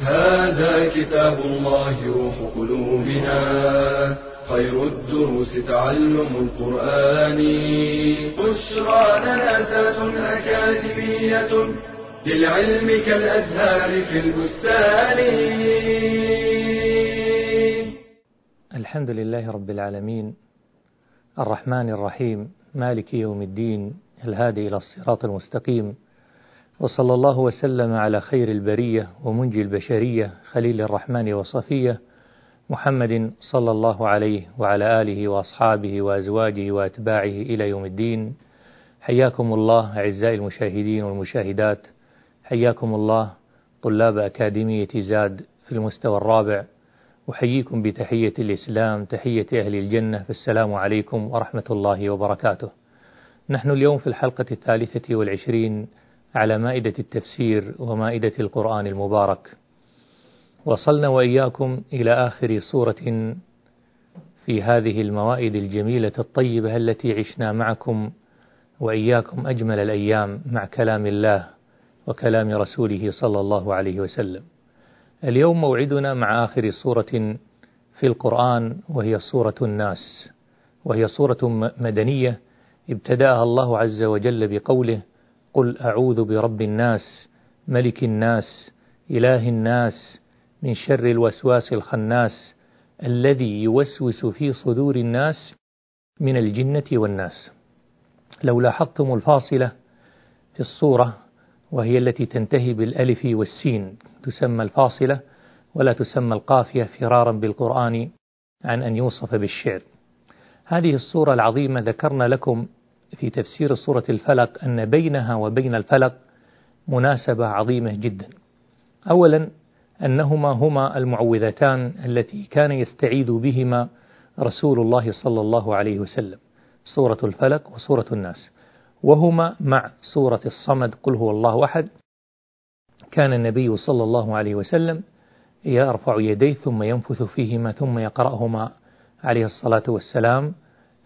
هذا كتاب الله روح قلوبنا. خير الدروس تعلم القرآن. بشرى ذات أكاديمية للعلم كالأزهار في البستان. الحمد لله رب العالمين. الرحمن الرحيم. مالك يوم الدين. الهادي إلى الصراط المستقيم. وصلى الله وسلم على خير البرية ومنجي البشرية خليل الرحمن وصفية محمد صلى الله عليه وعلى آله وأصحابه وأزواجه وأتباعه إلى يوم الدين. حياكم الله أعزائي المشاهدين والمشاهدات. حياكم الله طلاب أكاديمية زاد في المستوى الرابع. أحييكم بتحية الإسلام تحية أهل الجنة فالسلام عليكم ورحمة الله وبركاته. نحن اليوم في الحلقة الثالثة والعشرين على مائدة التفسير ومائدة القرآن المبارك. وصلنا وإياكم إلى آخر صورة في هذه الموائد الجميلة الطيبة التي عشنا معكم وإياكم أجمل الأيام مع كلام الله وكلام رسوله صلى الله عليه وسلم. اليوم موعدنا مع آخر صورة في القرآن وهي صورة الناس وهي صورة مدنية ابتدأها الله عز وجل بقوله قل أعوذ برب الناس ملك الناس إله الناس من شر الوسواس الخناس الذي يوسوس في صدور الناس من الجنة والناس. لو لاحظتم الفاصلة في الصورة وهي التي تنتهي بالألف والسين تسمى الفاصلة ولا تسمى القافية فرارا بالقرآن عن أن يوصف بالشعر. هذه الصورة العظيمة ذكرنا لكم في تفسير سورة الفلق أن بينها وبين الفلق مناسبة عظيمة جدا. أولا أنهما هما المعوذتان التي كان يستعيذ بهما رسول الله صلى الله عليه وسلم سورة الفلق وسورة الناس. وهما مع سورة الصمد قل هو الله أحد. كان النبي صلى الله عليه وسلم يرفع يديه ثم ينفث فيهما ثم يقرأهما عليه الصلاة والسلام.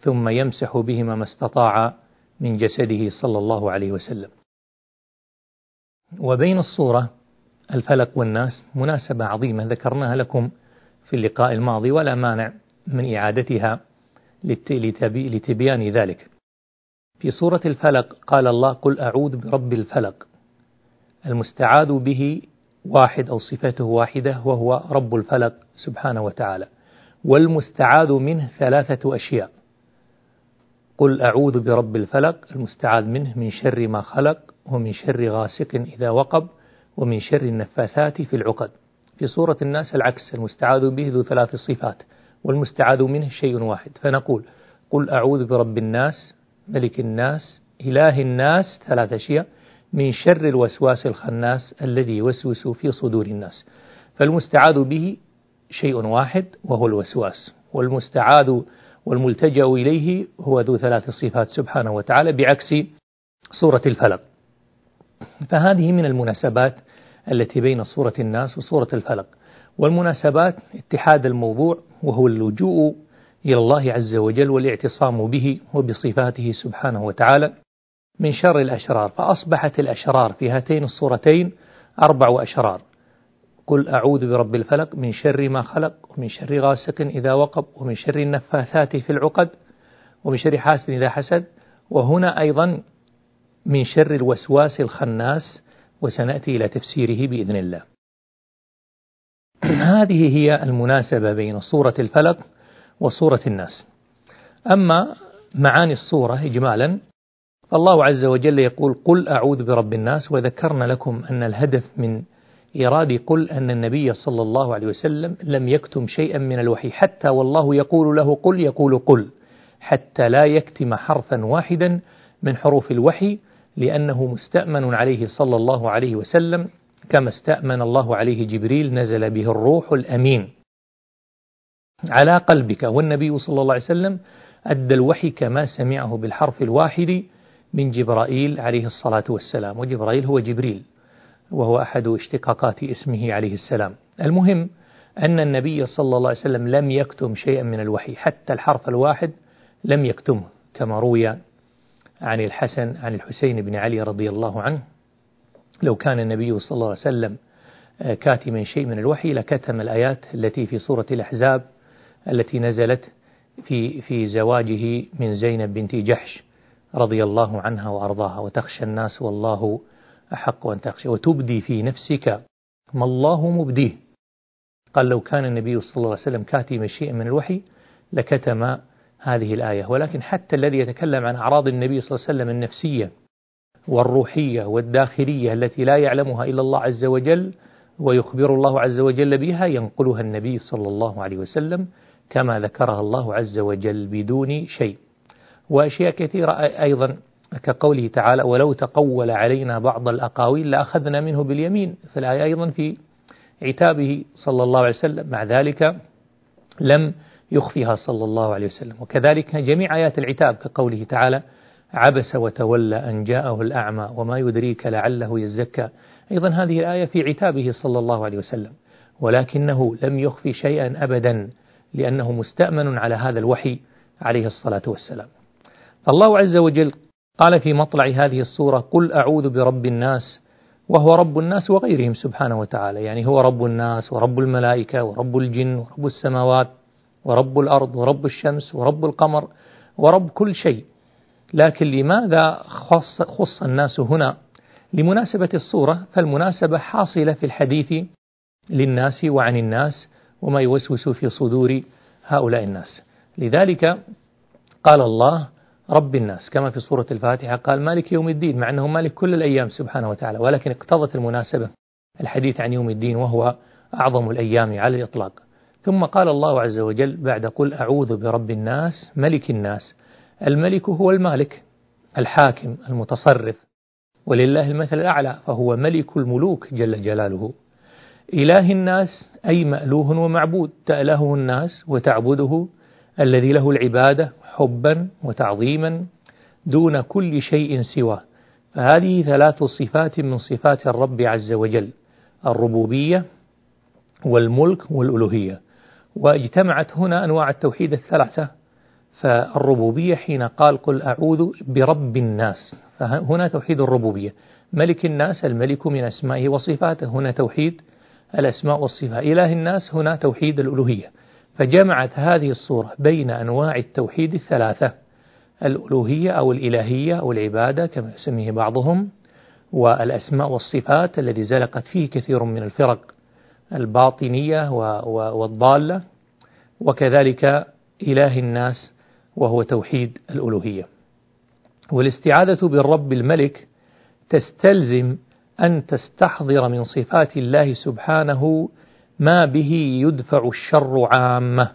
ثم يمسح بهما ما استطاع من جسده صلى الله عليه وسلم. وبين الصورة الفلق والناس مناسبة عظيمة ذكرناها لكم في اللقاء الماضي ولا مانع من إعادتها لتبيان ذلك. في سورة الفلق قال الله قل أعوذ برب الفلق المستعاذ به واحد أو صفته واحدة وهو رب الفلق سبحانه وتعالى والمستعاذ منه ثلاثة أشياء. قل أعوذ برب الفلق المستعاذ منه من شر ما خلق ومن شر غاسق إذا وقب ومن شر النفاثات في العقد. في سورة الناس العكس المستعاذ به ذو ثلاث صفات والمستعاذ منه شيء واحد. فنقول قل أعوذ برب الناس ملك الناس إله الناس ثلاث أشياء من شر الوسواس الخناس الذي يوسوس في صدور الناس. فالمستعاذ به شيء واحد وهو الوسواس. والمستعاذ والملتجأ إليه هو ذو ثلاث صفات سبحانه وتعالى بعكس سورة الفلق. فهذه من المناسبات التي بين سورة الناس وسورة الفلق. والمناسبات اتحاد الموضوع وهو اللجوء إلى الله عز وجل والاعتصام به وبصفاته سبحانه وتعالى من شر الأشرار. فأصبحت الأشرار في هاتين الصورتين أربع أشرار. قل أعوذ برب الفلق من شر ما خلق ومن شر غاسق إذا وقب ومن شر النفاثات في العقد ومن شر حاسد إذا حسد. وهنا أيضا من شر الوسواس الخناس وسنأتي إلى تفسيره بإذن الله. هذه هي المناسبة بين صورة الفلق وصورة الناس. أما معاني الصورة إجمالا فالله عز وجل يقول قل أعوذ برب الناس وذكرنا لكم أن الهدف من إيراد قل أن النبي صلى الله عليه وسلم لم يكتم شيئا من الوحي حتى والله يقول له قل يقول قل حتى لا يكتم حرفا واحدا من حروف الوحي لأنه مستأمن عليه صلى الله عليه وسلم كما استأمن الله عليه جبريل نزل به الروح الأمين. على قلبك. والنبي صلى الله عليه وسلم أدى الوحي كما سمعه بالحرف الواحد من جبرائيل عليه الصلاة والسلام وجبرائيل هو جبريل. وهو أحد اشتقاقات اسمه عليه السلام. المهم أن النبي صلى الله عليه وسلم لم يكتم شيئا من الوحي حتى الحرف الواحد لم يكتمه كما روي عن الحسن عن الحسين بن علي رضي الله عنه. لو كان النبي صلى الله عليه وسلم كاتما شيء من الوحي لكتم الآيات التي في سورة الأحزاب التي نزلت في في زواجه من زينب بنت جحش رضي الله عنها وأرضاها. وتخشى الناس والله أحق أن تخشى وتبدي في نفسك ما الله مبديه. قال لو كان النبي صلى الله عليه وسلم كاتما شيئا من الوحي لكتم هذه الآية. ولكن حتى الذي يتكلم عن أعراض النبي صلى الله عليه وسلم النفسية والروحية والداخلية التي لا يعلمها إلا الله عز وجل ويخبر الله عز وجل بها ينقلها النبي صلى الله عليه وسلم كما ذكرها الله عز وجل بدون شيء. وأشياء كثيرة أيضا كقوله تعالى ولو تقول علينا بعض الأقاويل لأخذنا منه باليمين فالآية أيضا في عتابه صلى الله عليه وسلم. مع ذلك لم يخفيها صلى الله عليه وسلم. وكذلك جميع آيات العتاب كقوله تعالى عبس وتولى أن جاءه الأعمى وما يدريك لعله يزكى. أيضا هذه الآية في عتابه صلى الله عليه وسلم. ولكنه لم يخفي شيئا أبدا لأنه مستأمن على هذا الوحي عليه الصلاة والسلام. الله عز وجل قال في مطلع هذه الصورة قل أعوذ برب الناس وهو رب الناس وغيرهم سبحانه وتعالى. يعني هو رب الناس ورب الملائكة ورب الجن ورب السماوات ورب الأرض ورب الشمس ورب القمر ورب كل شيء. لكن لماذا خص, خص الناس هنا؟ لمناسبة الصورة فالمناسبة حاصلة في الحديث للناس وعن الناس وما يوسوس في صدور هؤلاء الناس. لذلك قال الله رب الناس كما في سورة الفاتحة قال مالك يوم الدين مع أنه مالك كل الأيام سبحانه وتعالى ولكن اقتضت المناسبة الحديث عن يوم الدين وهو أعظم الأيام على الإطلاق. ثم قال الله عز وجل بعد قل أعوذ برب الناس ملك الناس. الملك هو المالك الحاكم المتصرف ولله المثل الأعلى فهو ملك الملوك جل جلاله. إله الناس أي مألوه ومعبود تألهه الناس وتعبده الذي له العبادة حبا وتعظيما دون كل شيء سواه. فهذه ثلاث صفات من صفات الرب عز وجل الربوبية والملك والألوهية. واجتمعت هنا أنواع التوحيد الثلاثة فالربوبية حين قال قل أعوذ برب الناس فهنا توحيد الربوبية. ملك الناس الملك من أسمائه وصفاته هنا توحيد الأسماء والصفات. إله الناس هنا توحيد الألوهية. فجمعت هذه الصورة بين أنواع التوحيد الثلاثة الألوهية أو الإلهية أو العبادة كما يسميه بعضهم والأسماء والصفات الذي زلقت فيه كثير من الفرق الباطنية والضالة وكذلك إله الناس وهو توحيد الألوهية. والاستعاذة بالرب الملك تستلزم أن تستحضر من صفات الله سبحانه ما به يدفع الشر عامة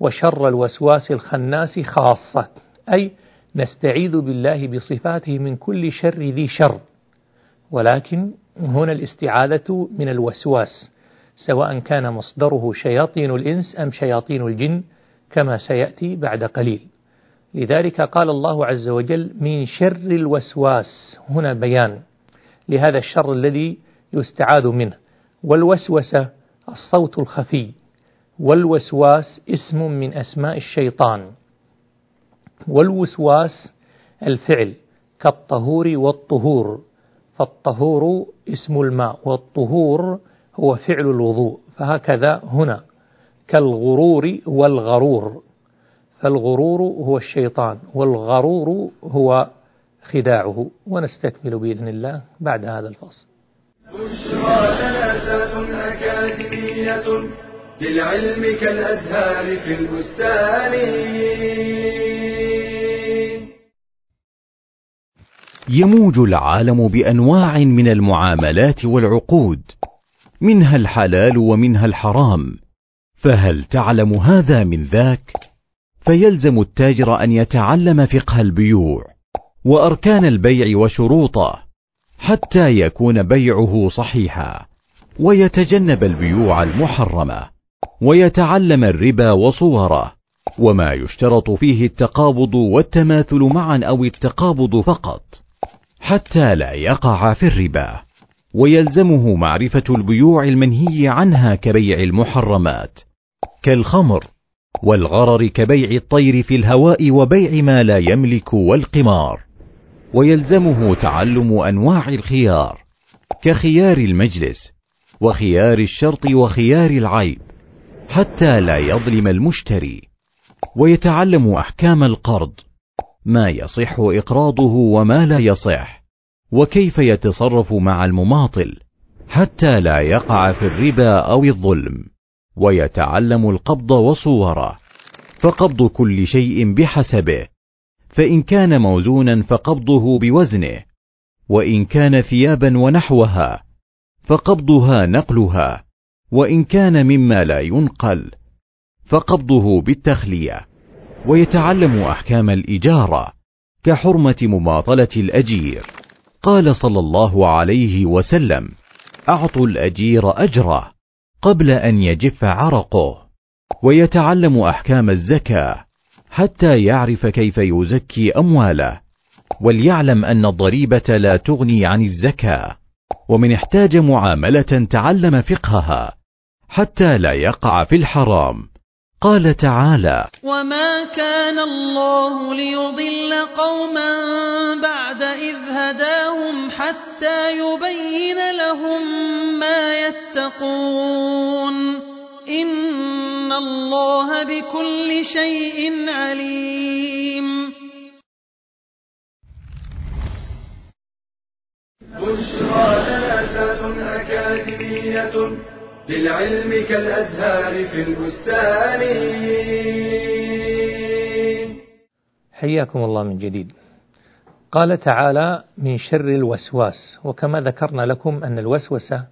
وشر الوسواس الخناس خاصة. أي نستعيذ بالله بصفاته من كل شر ذي شر. ولكن هنا الاستعاذة من الوسواس سواء كان مصدره شياطين الإنس أم شياطين الجن كما سيأتي بعد قليل. لذلك قال الله عز وجل من شر الوسواس. هنا بيان لهذا الشر الذي يستعاذ منه. والوسوسة الصوت الخفي والوسواس اسم من أسماء الشيطان. والوسواس الفعل كالطهور والطهور. فالطهور اسم الماء والطهور هو فعل الوضوء. فهكذا هنا كالغرور والغرور. فالغرور هو الشيطان والغرور هو خداعه. ونستكمل بإذن الله بعد هذا الفصل. بشرى لنا أكاديمية للعلم كالأزهار في البستان. يموج العالم بأنواع من المعاملات والعقود منها الحلال ومنها الحرام. فهل تعلم هذا من ذاك؟ فيلزم التاجر أن يتعلم فقه البيوع وأركان البيع وشروطه. حتى يكون بيعه صحيحا ويتجنب البيوع المحرمة ويتعلم الربا وصوره وما يشترط فيه التقابض والتماثل معا أو التقابض فقط حتى لا يقع في الربا. ويلزمه معرفة البيوع المنهي عنها كبيع المحرمات كالخمر والغرر كبيع الطير في الهواء وبيع ما لا يملك والقمار. ويلزمه تعلم أنواع الخيار كخيار المجلس وخيار الشرط وخيار العيب حتى لا يظلم المشتري ويتعلم أحكام القرض ما يصح إقراضه وما لا يصح وكيف يتصرف مع المماطل حتى لا يقع في الربا أو الظلم ويتعلم القبض وصوره فقبض كل شيء بحسبه فإن كان موزونا فقبضه بوزنه وإن كان ثيابا ونحوها فقبضها نقلها وإن كان مما لا ينقل فقبضه بالتخلية. ويتعلم أحكام الإجارة كحرمة مماطلة الأجير. قال صلى الله عليه وسلم أعطوا الأجير أجره قبل أن يجف عرقه. ويتعلم أحكام الزكاة حتى يعرف كيف يزكي أمواله وليعلم أن الضريبة لا تغني عن الزكاة. ومن احتاج معاملة تعلم فقهها حتى لا يقع في الحرام. قال تعالى وما كان الله ليضل قوما بعد إذ هداهم حتى يبين لهم ما يتقون. الله بكل شيء عليم. بشرى لنا أكاديمية للعلم كالأزهار في البستان. حياكم الله من جديد. قال تعالى من شر الوسواس. وكما ذكرنا لكم أن الوسوسة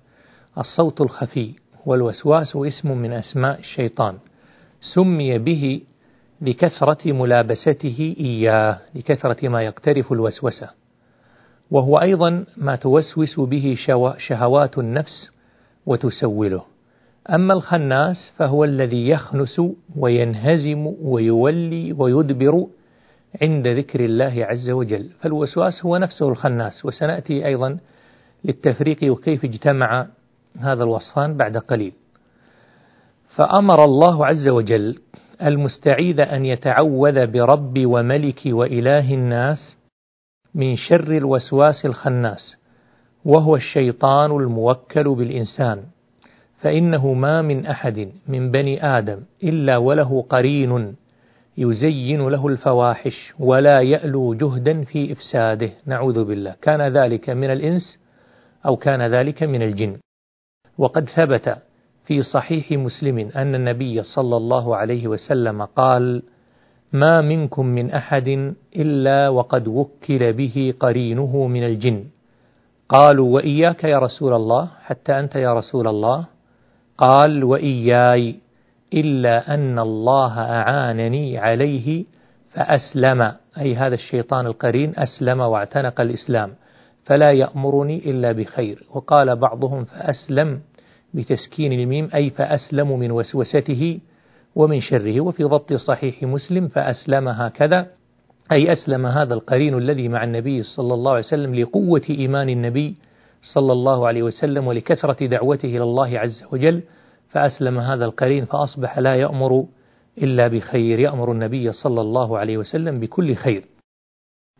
الصوت الخفي. والوسواس اسم من أسماء الشيطان. سمي به لكثرة ملابسته إياه لكثرة ما يقترف الوسوسة. وهو أيضا ما توسوس به شهوات النفس وتسوله. أما الخناس فهو الذي يخنس وينهزم ويولي ويدبر عند ذكر الله عز وجل. فالوسواس هو نفسه الخناس. وسنأتي أيضا للتفريق وكيف اجتمع هذا الوصفان بعد قليل. فأمر الله عز وجل المستعيذ أن يتعوذ برب وملك وإله الناس من شر الوسواس الخناس وهو الشيطان الموكل بالإنسان. فإنه ما من أحد من بني آدم إلا وله قرين يزين له الفواحش ولا يألو جهدا في إفساده. نعوذ بالله. كان ذلك من الإنس أو كان ذلك من الجن. وقد ثبت في صحيح مسلم أن النبي صلى الله عليه وسلم قال ما منكم من أحد إلا وقد وكل به قرينه من الجن. قالوا وإياك يا رسول الله حتى أنت يا رسول الله. قال وإياي إلا أن الله أعانني عليه فأسلم. أي هذا الشيطان القرين أسلم واعتنق الإسلام فلا يأمرني إلا بخير. وقال بعضهم فأسلم. بتسكين الميم أي فأسلم من وسوسته ومن شره. وفي ضبط صحيح مسلم فأسلم هكذا أي أسلم هذا القرين الذي مع النبي صلى الله عليه وسلم لقوة إيمان النبي صلى الله عليه وسلم ولكثرة دعوته إلى الله عز وجل فأسلم هذا القرين فأصبح لا يأمر إلا بخير. يأمر النبي صلى الله عليه وسلم بكل خير.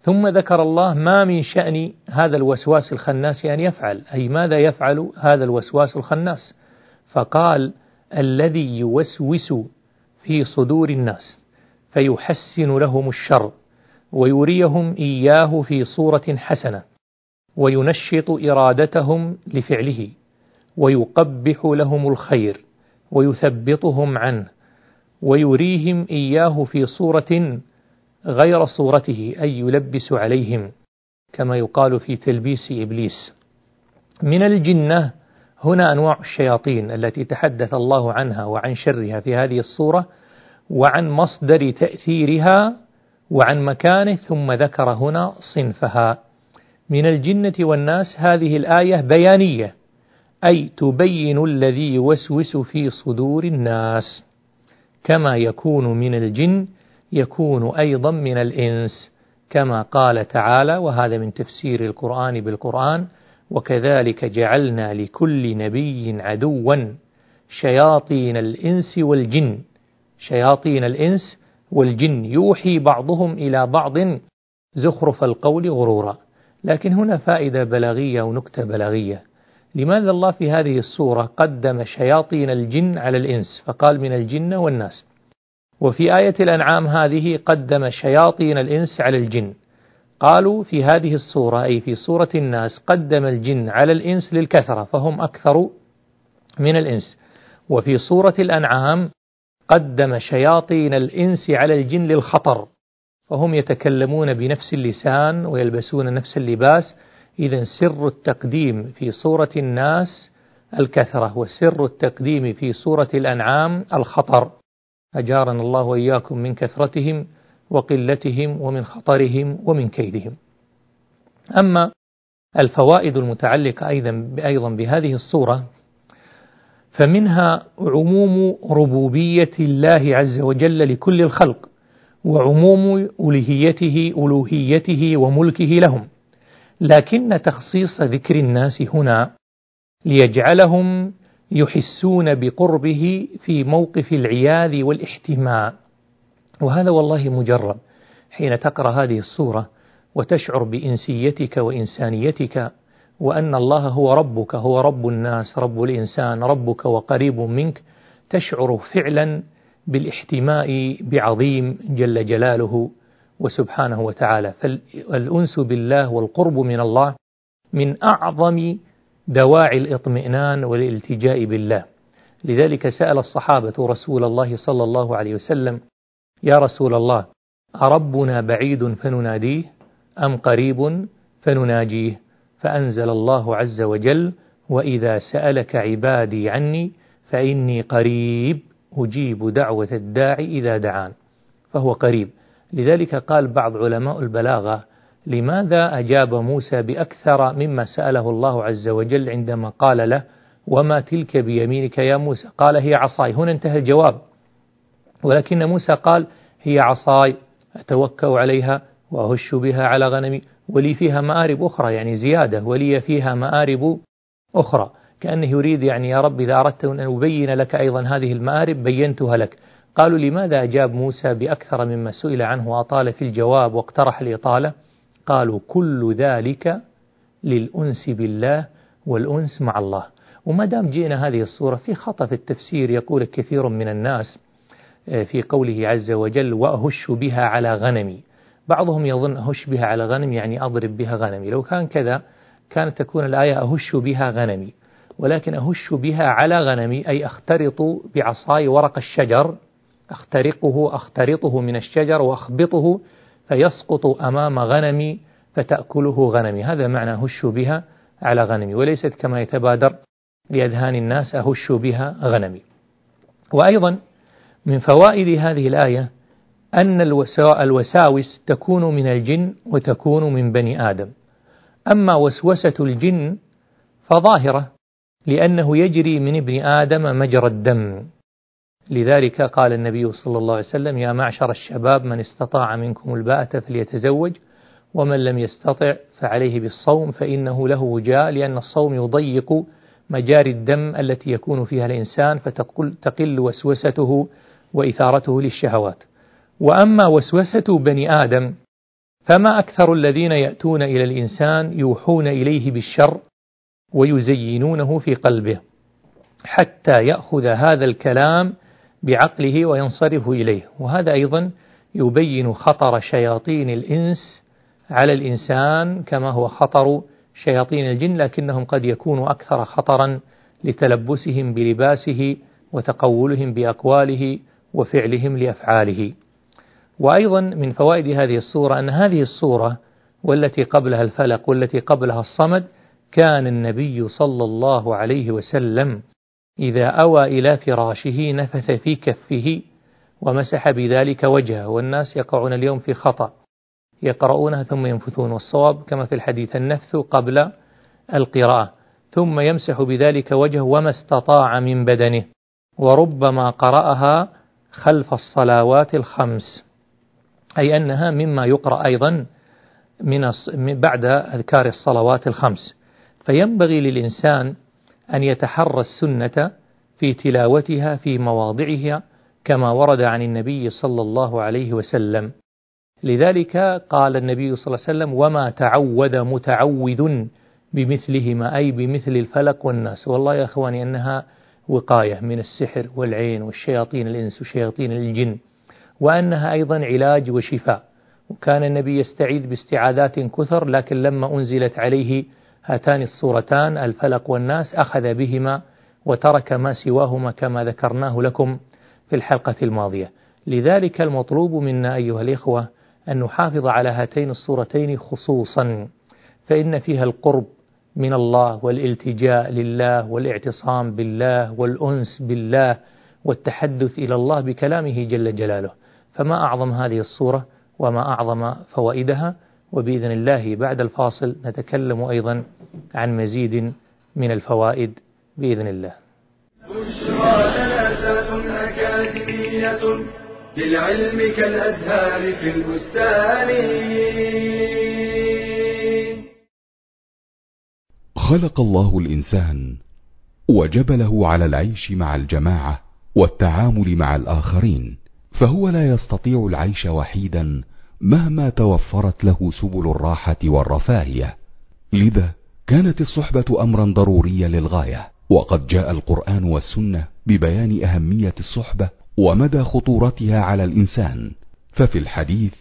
ثم ذكر الله ما من شأن هذا الوسواس الخناس أن يفعل أي ماذا يفعل هذا الوسواس الخناس؟ فقال الذي يوسوس في صدور الناس فيحسن لهم الشر ويريهم إياه في صورة حسنة وينشط إرادتهم لفعله ويقبح لهم الخير ويثبطهم عنه ويريهم إياه في صورة غير صورته أي يلبس عليهم كما يقال في تلبيس إبليس. من الجنة هنا أنواع الشياطين التي تحدث الله عنها وعن شرها في هذه الصورة وعن مصدر تأثيرها وعن مكانه ثم ذكر هنا صنفها. من الجنة والناس هذه الآية بيانية أي تبين الذي يوسوس في صدور الناس. كما يكون من الجن يكون أيضا من الإنس كما قال تعالى وهذا من تفسير القرآن بالقرآن وكذلك جعلنا لكل نبي عدوا شياطين الإنس والجن شياطين الإنس والجن يوحي بعضهم إلى بعض زخرف القول غرورا. لكن هنا فائدة بلاغية ونكتة بلاغية. لماذا الله في هذه الصورة قدم شياطين الجن على الإنس؟ فقال من الجن والناس وفي آية الأنعام هذه قدم شياطين الإنس على الجن. قالوا في هذه الصورة أي في صورة الناس قدم الجن على الإنس للكثرة فهم أكثر من الإنس. وفي صورة الأنعام قدم شياطين الإنس على الجن للخطر فهم يتكلمون بنفس اللسان ويلبسون نفس اللباس. إذا سر التقديم في صورة الناس الكثرة وسر التقديم في صورة الأنعام الخطر. أجارنا الله وإياكم من كثرتهم وقلتهم ومن خطرهم ومن كيدهم. أما الفوائد المتعلقة أيضا أيضا بهذه الصورة فمنها عموم ربوبية الله عز وجل لكل الخلق وعموم ألوهيته ألوهيته وملكه لهم. لكن تخصيص ذكر الناس هنا ليجعلهم يحسون بقربه في موقف العياذ والاحتماء. وهذا والله مجرب. حين تقرأ هذه الصورة وتشعر بإنسيتك وإنسانيتك وأن الله هو ربك هو رب الناس رب الإنسان ربك وقريب منك تشعر فعلا بالاحتماء بعظيم جل جلاله وسبحانه وتعالى. فالأنس بالله والقرب من الله من أعظم دواعي الاطمئنان والالتجاء بالله. لذلك سأل الصحابة رسول الله صلى الله عليه وسلم يا رسول الله أربنا بعيد فنناديه؟ أم قريب فنناجيه؟ فأنزل الله عز وجل وإذا سألك عبادي عني فإني قريب أجيب دعوة الداعي إذا دعان. فهو قريب. لذلك قال بعض علماء البلاغة لماذا أجاب موسى بأكثر مما سأله الله عز وجل عندما قال له وما تلك بيمينك يا موسى؟ قال هي عصاي. هنا انتهى الجواب. ولكن موسى قال هي عصاي أتوكأ عليها وأهش بها على غنمي ولي فيها مآرب أخرى. يعني زيادة ولي فيها مآرب أخرى. كأنه يريد يعني يا رب إذا أردت أن أبين لك أيضا هذه المآرب بينتها لك. قالوا لماذا أجاب موسى بأكثر مما سئل عنه وأطال في الجواب واقترح الإطالة قالوا كل ذلك للأنس بالله والأنس مع الله. وما دام جئنا هذه الصورة في خطأ في التفسير يقول كثير من الناس آه، في قوله عز وجل وأهش بها على غنمي. بعضهم يظن أهش بها على غنم يعني أضرب بها غنمي. لو كان كذا كانت تكون الآية أهش بها غنمي. ولكن أهش بها على غنمي أي أخترط بعصاي ورق الشجر أخترقه أخترطه من الشجر وأخبطه فيسقط أمام غنمي فتأكله غنمي. هذا معنى هش بها على غنمي وليست كما يتبادر لأذهان الناس أهش بها غنمي. وأيضا من فوائد هذه الآية أن الوساوس تكون من الجن وتكون من بني آدم. أما وسوسة الجن فظاهرة لأنه يجري من ابن آدم مجرى الدم. لذلك قال النبي صلى الله عليه وسلم يا معشر الشباب من استطاع منكم الباءة فليتزوج ومن لم يستطع فعليه بالصوم فإنه له وجاء لأن الصوم يضيق مجاري الدم التي يكون فيها الإنسان فتقل وسوسته وإثارته للشهوات. وأما وسوسة بني آدم فما أكثر الذين يأتون إلى الإنسان يوحون إليه بالشر ويزينونه في قلبه حتى يأخذ هذا الكلام بعقله وينصرف إليه. وهذا أيضا يبين خطر شياطين الإنس على الإنسان كما هو خطر شياطين الجن لكنهم قد يكونوا أكثر خطرا لتلبسهم بلباسه وتقولهم بأقواله وفعلهم لأفعاله. وأيضا من فوائد هذه الصورة أن هذه الصورة والتي قبلها الفلق والتي قبلها الصمد كان النبي صلى الله عليه وسلم إذا أوى إلى فراشه نفث في كفه ومسح بذلك وجهه والناس يقعون اليوم في خطأ. يقرؤونها ثم ينفثون والصواب كما في الحديث النفث قبل القراءة ثم يمسح بذلك وجهه وما استطاع من بدنه وربما قرأها خلف الصلوات الخمس. أي أنها مما يقرأ أيضا من بعد أذكار الصلوات الخمس. فينبغي للإنسان أن يتحرى السنة في تلاوتها في مواضعها كما ورد عن النبي صلى الله عليه وسلم. لذلك قال النبي صلى الله عليه وسلم وما تعود متعوذ بمثلهما أي بمثل الفلق والناس. والله يا أخواني أنها وقاية من السحر والعين والشياطين الإنس وشياطين الجن وأنها أيضا علاج وشفاء. وكان النبي يستعيذ باستعاذات كثر لكن لما أنزلت عليه هاتان الصورتان الفلق والناس أخذ بهما وترك ما سواهما كما ذكرناه لكم في الحلقة الماضية. لذلك المطلوب منا أيها الإخوة أن نحافظ على هاتين الصورتين خصوصا فإن فيها القرب من الله والالتجاء لله والاعتصام بالله والأنس بالله والتحدث إلى الله بكلامه جل جلاله. فما أعظم هذه الصورة وما أعظم فوائدها؟ وبإذن الله بعد الفاصل نتكلم أيضا عن مزيد من الفوائد بإذن الله. بشرى أكاديمية للعلم كالأزهار في البستان. خلق الله الإنسان وجبله على العيش مع الجماعة والتعامل مع الآخرين فهو لا يستطيع العيش وحيدا مهما توفرت له سبل الراحة والرفاهية. لذا كانت الصحبة أمرا ضروريا للغاية وقد جاء القرآن والسنة ببيان أهمية الصحبة ومدى خطورتها على الإنسان. ففي الحديث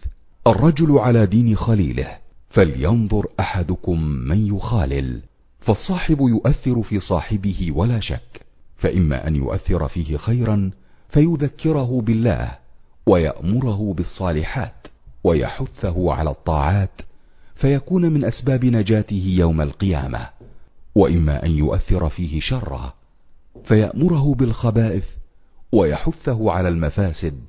الرجل على دين خليله فلينظر أحدكم من يخالل فالصاحب يؤثر في صاحبه ولا شك فإما أن يؤثر فيه خيرا فيذكره بالله ويأمره بالصالحات ويحثه على الطاعات فيكون من أسباب نجاته يوم القيامة وإما أن يؤثر فيه شرا فيأمره بالخبائث ويحثه على المفاسد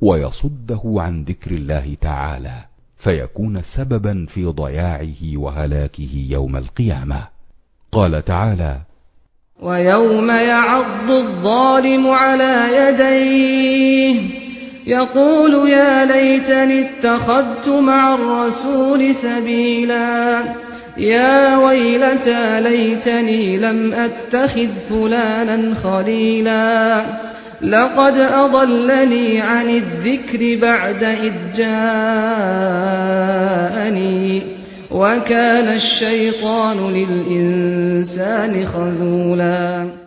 ويصده عن ذكر الله تعالى فيكون سببا في ضياعه وهلاكه يوم القيامة. قال تعالى ويوم يعض الظالم على يديه يقول يا ليتني اتخذت مع الرسول سبيلا. يا ويلتى ليتني لم أتخذ فلانا خليلا. لقد أضلني عن الذكر بعد إذ جاءني. وكان الشيطان للإنسان خذولا.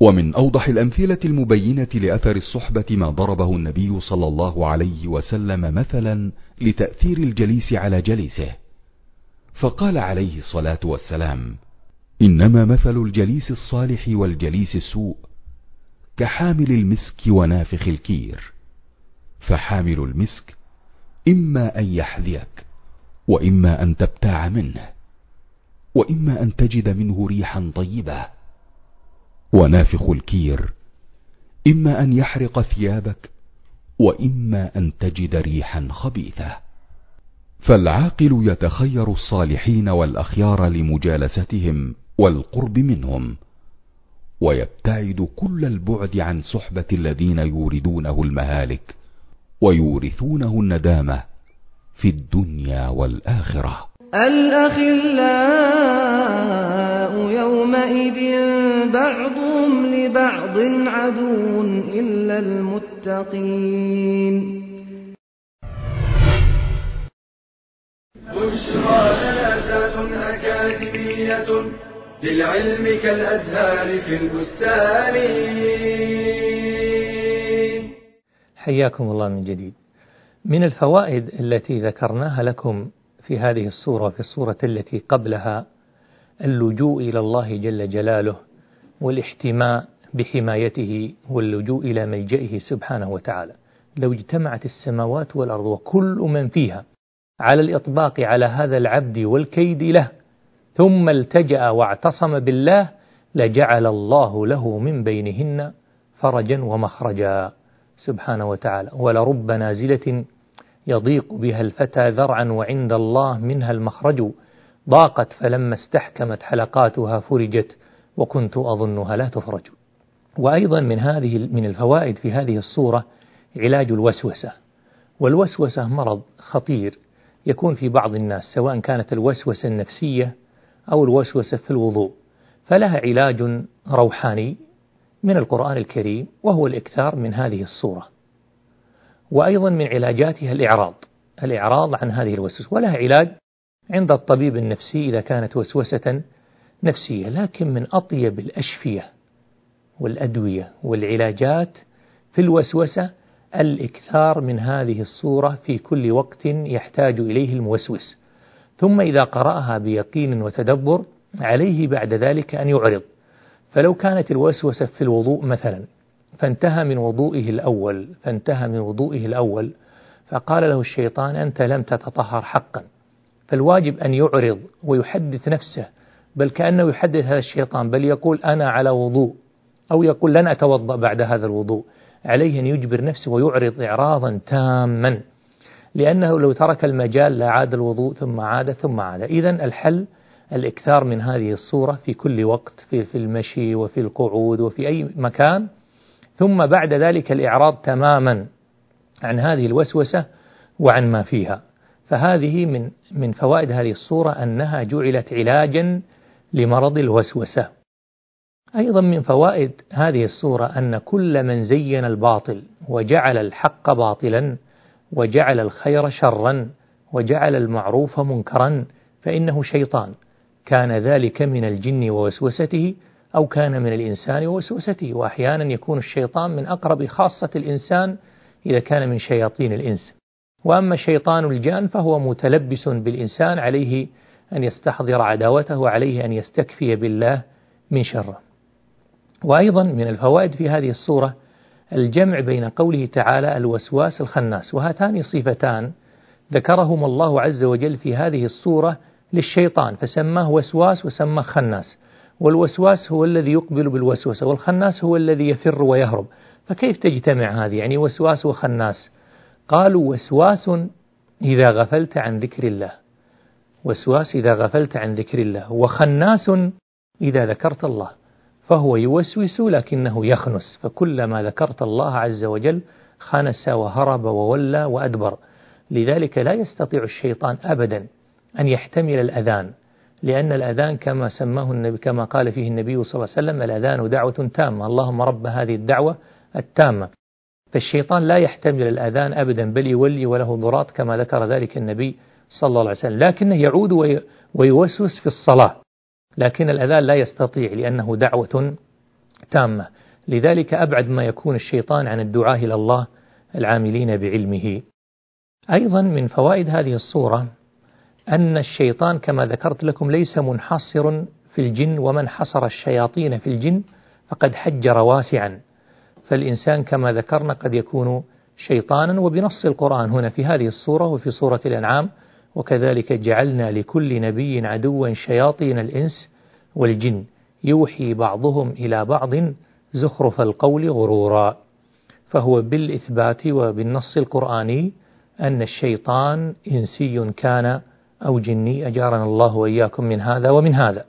ومن أوضح الأمثلة المبينة لأثر الصحبة ما ضربه النبي صلى الله عليه وسلم مثلا لتأثير الجليس على جليسه. فقال عليه الصلاة والسلام إنما مثل الجليس الصالح والجليس السوء كحامل المسك ونافخ الكير. فحامل المسك إما أن يحذيك وإما أن تبتاع منه وإما أن تجد منه ريحا طيبة. ونافخ الكير. إما أن يحرق ثيابك وإما أن تجد ريحا خبيثة. فالعاقل يتخير الصالحين والأخيار لمجالستهم والقرب منهم ويبتعد كل البعد عن صحبة الذين يوردونه المهالك ويورثونه الندامة في الدنيا والآخرة. الأخلاء يومئذ بعضهم لبعض عدو إلا المتقين. بشرى لنا أكاديمية للعلم كالأزهار في البستان. حياكم الله من جديد. من الفوائد التي ذكرناها لكم في هذه الصورة في الصورة التي قبلها اللجوء إلى الله جل جلاله. والاحتماء بحمايته واللجوء إلى ملجئه سبحانه وتعالى. لو اجتمعت السماوات والأرض وكل من فيها على الإطباق على هذا العبد والكيد له ثم التجأ واعتصم بالله لجعل الله له من بينهن فرجا ومخرجا سبحانه وتعالى. ولرب نازلة يضيق بها الفتى ذرعا وعند الله منها المخرج ضاقت فلما استحكمت حلقاتها فرجت وكنت أظنها لا تفرج. وأيضا من هذه من الفوائد في هذه الصورة علاج الوسوسة. والوسوسة مرض خطير يكون في بعض الناس سواء كانت الوسوسة النفسية أو الوسوسة في الوضوء. فلها علاج روحاني من القرآن الكريم وهو الإكثار من هذه الصورة. وأيضا من علاجاتها الإعراض الإعراض عن هذه الوسوسة. ولها علاج عند الطبيب النفسي إذا كانت وسوسة نفسية لكن من أطيب الأشفية والأدوية والعلاجات في الوسوسة الإكثار من هذه الصورة في كل وقت يحتاج إليه الموسوس. ثم إذا قرأها بيقين وتدبر عليه بعد ذلك أن يعرض. فلو كانت الوسوسة في الوضوء مثلا فانتهى من وضوئه الأول فانتهى من وضوئه الأول فقال له الشيطان أنت لم تتطهر حقا. فالواجب أن يعرض ويحدث نفسه بل كأنه يحدث هذا الشيطان بل يقول أنا على وضوء أو يقول لن أتوضأ بعد هذا الوضوء. عليه أن يجبر نفسه ويعرض إعراضا تاما لأنه لو ترك المجال لعاد الوضوء ثم عاد ثم عاد. إذا الحل الإكثار من هذه الصورة في كل وقت في, في المشي وفي القعود وفي أي مكان. ثم بعد ذلك الإعراض تماما عن هذه الوسوسة وعن ما فيها. فهذه من من فوائد هذه الصورة أنها جعلت علاجا لمرض الوسوسة. أيضا من فوائد هذه الصورة أن كل من زين الباطل وجعل الحق باطلا وجعل الخير شرا وجعل المعروف منكرا فإنه شيطان. كان ذلك من الجن ووسوسته أو كان من الإنسان ووسوسته. وأحيانا يكون الشيطان من أقرب خاصة الإنسان إذا كان من شياطين الإنس. وأما شيطان الجان فهو متلبس بالإنسان عليه أن يستحضر عداوته وعليه أن يستكفي بالله من شره. وأيضا من الفوائد في هذه الصورة الجمع بين قوله تعالى الوسواس الخناس. وهاتان صفتان ذكرهما الله عز وجل في هذه الصورة للشيطان فسماه وسواس وسماه خناس. والوسواس هو الذي يقبل بالوسوسة والخناس هو الذي يفر ويهرب. فكيف تجتمع هذه؟ يعني وسواس وخناس. قالوا وسواس إذا غفلت عن ذكر الله. وسواس إذا غفلت عن ذكر الله وخناس إذا ذكرت الله فهو يوسوس لكنه يخنس فكلما ذكرت الله عز وجل خنس وهرب وولى وأدبر لذلك لا يستطيع الشيطان أبدا أن يحتمل الأذان لأن الأذان كما سماه النبي كما قال فيه النبي صلى الله عليه وسلم الأذان دعوة تامة اللهم رب هذه الدعوة التامة فالشيطان لا يحتمل الأذان أبدا بل يولي وله ضراط كما ذكر ذلك النبي صلى الله عليه وسلم لكنه يعود ويوسوس في الصلاة. لكن الأذان لا يستطيع لأنه دعوة تامة. لذلك أبعد ما يكون الشيطان عن الدعاء إلى الله العاملين بعلمه. أيضا من فوائد هذه الصورة أن الشيطان كما ذكرت لكم ليس منحصر في الجن ومن حصر الشياطين في الجن فقد حجر واسعا. فالإنسان كما ذكرنا قد يكون شيطانا وبنص القرآن هنا في هذه الصورة وفي سورة الأنعام وكذلك جعلنا لكل نبي عدوا شياطين الإنس والجن. يوحي بعضهم إلى بعض زخرف القول غرورا. فهو بالإثبات وبالنص القرآني أن الشيطان إنسي كان أو جني. أجارنا الله وإياكم من هذا ومن هذا.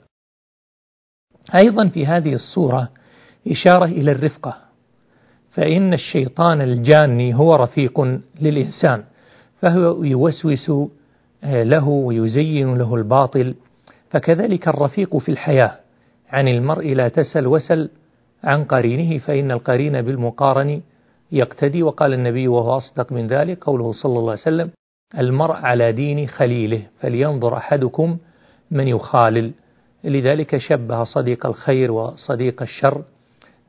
أيضا في هذه الصورة إشارة إلى الرفقة. فإن الشيطان الجاني هو رفيق للإنسان. فهو يوسوس له ويزين له الباطل. فكذلك الرفيق في الحياة. عن المرء لا تسل وسل عن قرينه فإن القرين بالمقارن يقتدي. وقال النبي وهو أصدق من ذلك قوله صلى الله عليه وسلم المرء على دين خليله فلينظر أحدكم من يخالل. لذلك شبه صديق الخير وصديق الشر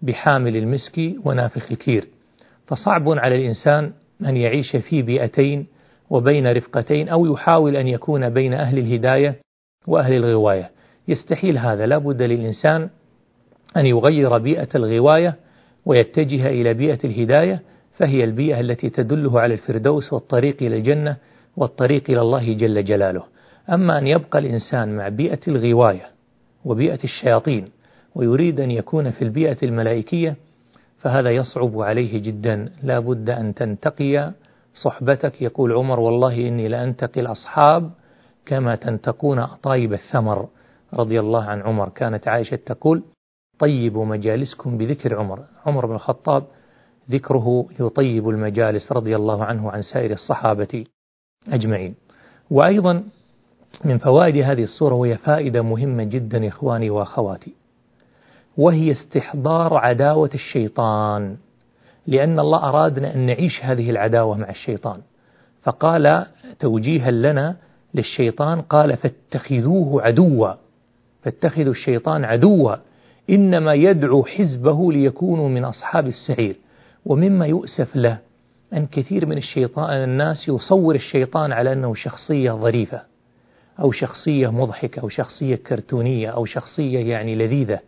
بحامل المسك ونافخ الكير. فصعب على الإنسان أن يعيش في بيئتين وبين رفقتين أو يحاول أن يكون بين أهل الهداية وأهل الغواية. يستحيل هذا. لا بد للإنسان أن يغير بيئة الغواية ويتجه إلى بيئة الهداية فهي البيئة التي تدله على الفردوس والطريق إلى الجنة والطريق إلى الله جل جلاله. أما أن يبقى الإنسان مع بيئة الغواية وبيئة الشياطين ويريد أن يكون في البيئة الملائكية فهذا يصعب عليه جدا. لا بد أن تنتقي صحبتك. يقول عمر والله إني لأنتقي الأصحاب كما تنتقون أطايب الثمر. رضي الله عن عمر. كانت عائشة تقول طيبوا مجالسكم بذكر عمر. عمر بن الخطاب ذكره يطيب المجالس رضي الله عنه عن سائر الصحابة أجمعين. وأيضا من فوائد هذه الصورة وهي فائدة مهمة جدا إخواني وأخواتي وهي استحضار عداوة الشيطان. لأن الله أرادنا أن نعيش هذه العداوة مع الشيطان. فقال توجيها لنا للشيطان قال فاتخذوه عدوا فاتخذوا الشيطان عدوا إنما يدعو حزبه ليكونوا من أصحاب السعير. ومما يؤسف له أن كثير من الشيطان الناس يصور الشيطان على أنه شخصية ظريفة أو شخصية مضحكة أو شخصية كرتونية أو شخصية يعني لذيذة.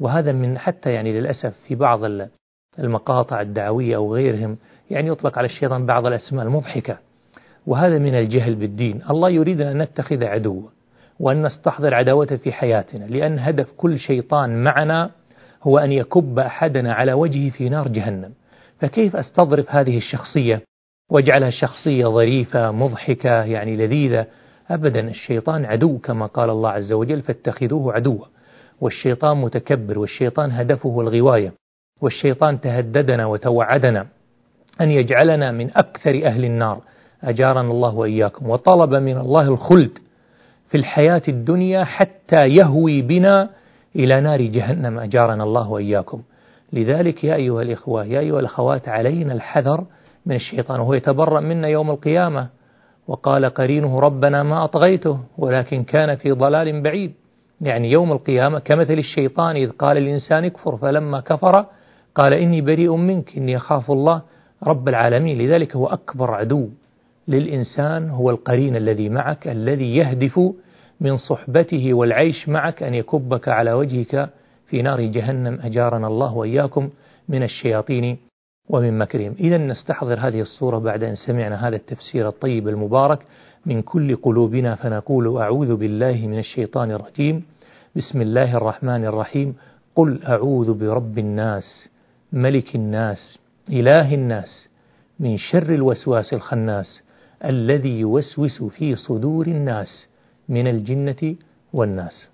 وهذا من حتى يعني للأسف في بعض المقاطع الدعوية أو غيرهم يعني يطلق على الشيطان بعض الأسماء المضحكة. وهذا من الجهل بالدين. الله يريد أن نتخذ عدوا وأن نستحضر عداوته في حياتنا لأن هدف كل شيطان معنا هو أن يكب أحدنا على وجهه في نار جهنم. فكيف أستظرف هذه الشخصية وأجعلها شخصية ظريفة مضحكة يعني لذيذة؟ أبدا الشيطان عدو كما قال الله عز وجل فاتخذوه عدوا. والشيطان متكبر والشيطان هدفه الغواية. والشيطان تهددنا وتوعدنا أن يجعلنا من أكثر أهل النار. أجارنا الله وإياكم وطلب من الله الخلد في الحياة الدنيا حتى يهوي بنا إلى نار جهنم. أجارنا الله وإياكم. لذلك يا أيها الإخوة يا أيها الأخوات علينا الحذر من الشيطان وهو يتبرأ منا يوم القيامة. وقال قرينه ربنا ما أطغيته ولكن كان في ضلال بعيد. يعني يوم القيامة كمثل الشيطان إذ قال الإنسان اكفر فلما كفر قال إني بريء منك. إني أخاف الله رب العالمين. لذلك هو أكبر عدو للإنسان هو القرين الذي معك الذي يهدف من صحبته والعيش معك أن يكبك على وجهك في نار جهنم. أجارنا الله وإياكم من الشياطين ومن مكرهم. إذا نستحضر هذه الصورة بعد أن سمعنا هذا التفسير الطيب المبارك من كل قلوبنا. فنقول أعوذ بالله من الشيطان الرجيم. بسم الله الرحمن الرحيم. قل أعوذ برب الناس ملك الناس إله الناس من شر الوسواس الخناس الذي يوسوس في صدور الناس من الجنة والناس.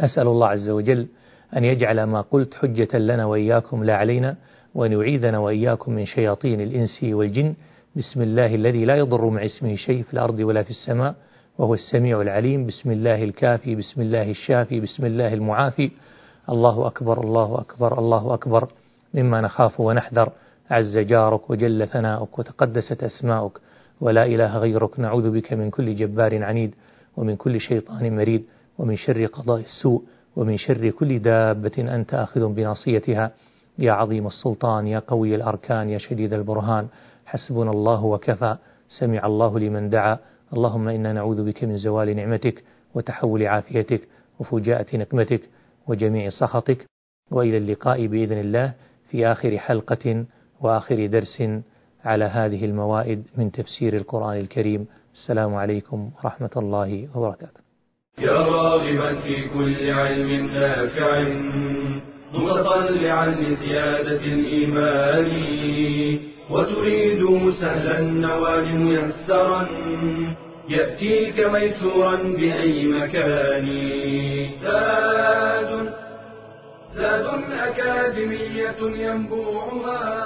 أسأل الله عز وجل أن يجعل ما قلت حجة لنا وإياكم لا علينا وأن يعيذنا وإياكم من شياطين الإنس والجن. بسم الله الذي لا يضر مع اسمه شيء في الأرض ولا في السماء وهو السميع العليم. بسم الله الكافي بسم الله الشافي بسم الله المعافي. الله أكبر الله أكبر الله أكبر. مما نخاف ونحذر. عز جارك وجل ثناؤك وتقدست أسماؤك. ولا إله غيرك نعوذ بك من كل جبار عنيد ومن كل شيطان مريد ومن شر قضاء السوء ومن شر كل دابة أنت آخذ بناصيتها. يا عظيم السلطان يا قوي الأركان يا شديد البرهان. حسبنا الله وكفى سمع الله لمن دعا. اللهم إنا نعوذ بك من زوال نعمتك وتحول عافيتك وفجاءة نقمتك وجميع سخطك. وإلى اللقاء بإذن الله. في آخر حلقة وآخر درس على هذه الموائد من تفسير القرآن الكريم. السلام عليكم ورحمة الله وبركاته. يا راغبا في كل علم نافع متطلعا لزيادة الإيمان وتريد سهلا النوال ميسرا يأتيك ميسورا بأي مكان. زاد أكاديمية ينبوعها.